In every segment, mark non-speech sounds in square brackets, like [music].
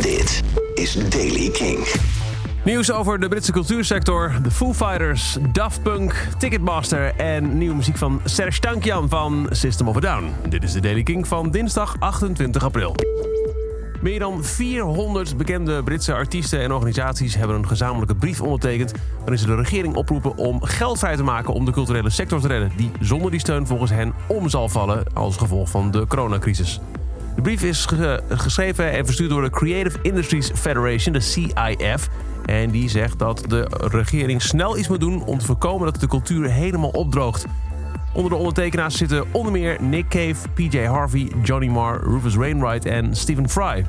Dit is Daily King. Nieuws over de Britse cultuursector, de Foo Fighters, Daft Punk, Ticketmaster en nieuwe muziek van Serge Tankian van System of a Down. Dit is de Daily King van dinsdag 28 april. Meer dan 400 bekende Britse artiesten en organisaties hebben een gezamenlijke brief ondertekend. waarin ze de regering oproepen om geld vrij te maken om de culturele sector te redden. die zonder die steun volgens hen om zal vallen als gevolg van de coronacrisis. Brief is geschreven en verstuurd door de Creative Industries Federation, de CIF. En die zegt dat de regering snel iets moet doen om te voorkomen dat de cultuur helemaal opdroogt. Onder de ondertekenaars zitten onder meer Nick Cave, PJ Harvey, Johnny Marr, Rufus Wainwright en Stephen Fry.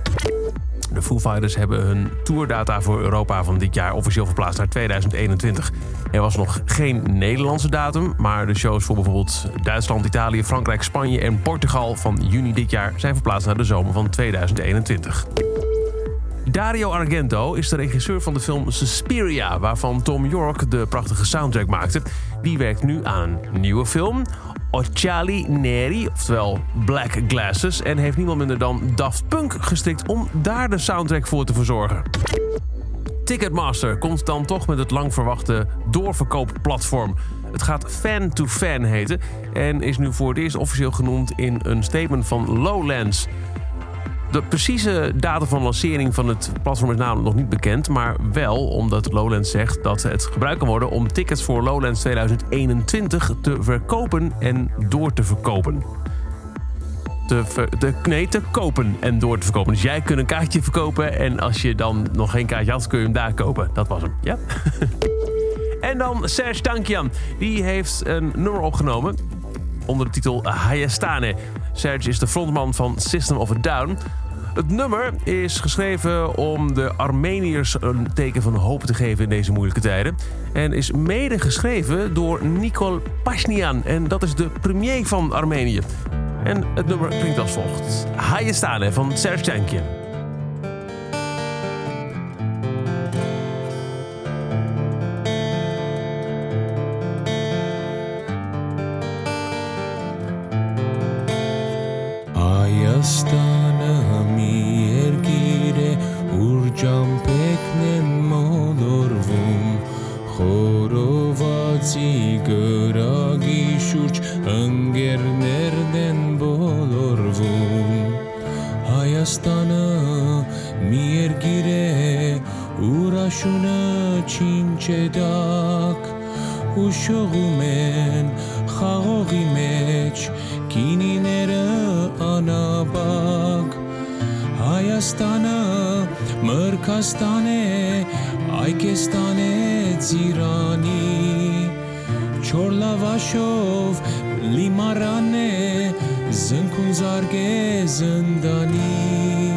De Foo Fighters hebben hun tourdata voor Europa van dit jaar officieel verplaatst naar 2021. Er was nog geen Nederlandse datum, maar de shows voor bijvoorbeeld Duitsland, Italië, Frankrijk, Spanje en Portugal van juni dit jaar zijn verplaatst naar de zomer van 2021. Dario Argento is de regisseur van de film Suspiria, waarvan Tom York de prachtige soundtrack maakte. Die werkt nu aan een nieuwe film, Occhiali Neri, oftewel Black Glasses, en heeft niemand minder dan Daft Punk gestrikt om daar de soundtrack voor te verzorgen. Ticketmaster komt dan toch met het lang verwachte doorverkoopplatform. Het gaat Fan to Fan heten en is nu voor het eerst officieel genoemd in een statement van Lowlands. De precieze datum van lancering van het platform is namelijk nog niet bekend, maar wel omdat Lowlands zegt dat het gebruikt kan worden om tickets voor Lowlands 2021 te verkopen en door te verkopen. Te, ver, nee, te kopen en door te verkopen. Dus jij kunt een kaartje verkopen en als je dan nog geen kaartje had, kun je hem daar kopen. Dat was hem, ja? [laughs] en dan Serge Tankian. Die heeft een nummer opgenomen onder de titel Hayastane. Serge is de frontman van System of a Down. Het nummer is geschreven om de Armeniërs een teken van hoop te geven in deze moeilijke tijden. En is mede geschreven door Nikol Pasnian. En dat is de premier van Armenië. En het nummer klinkt als volgt. Hayastane van Serge Tankian. Հայաստանը մի երկիր է, ուր ճամփեքն են մոլորվում, խորովածի գրագի շուրջ ընկերներն են բոլորվում։ Հայաստանը մի երկիր է, ուր աշունը չինչ է դակ, ու շողում են խաղողի մեջ կինիները անաբակ Հայաստանը մրկաստան է այկեստան է ծիրանի չոր լավաշով լիմարան է զնքուն զարգե զնդանի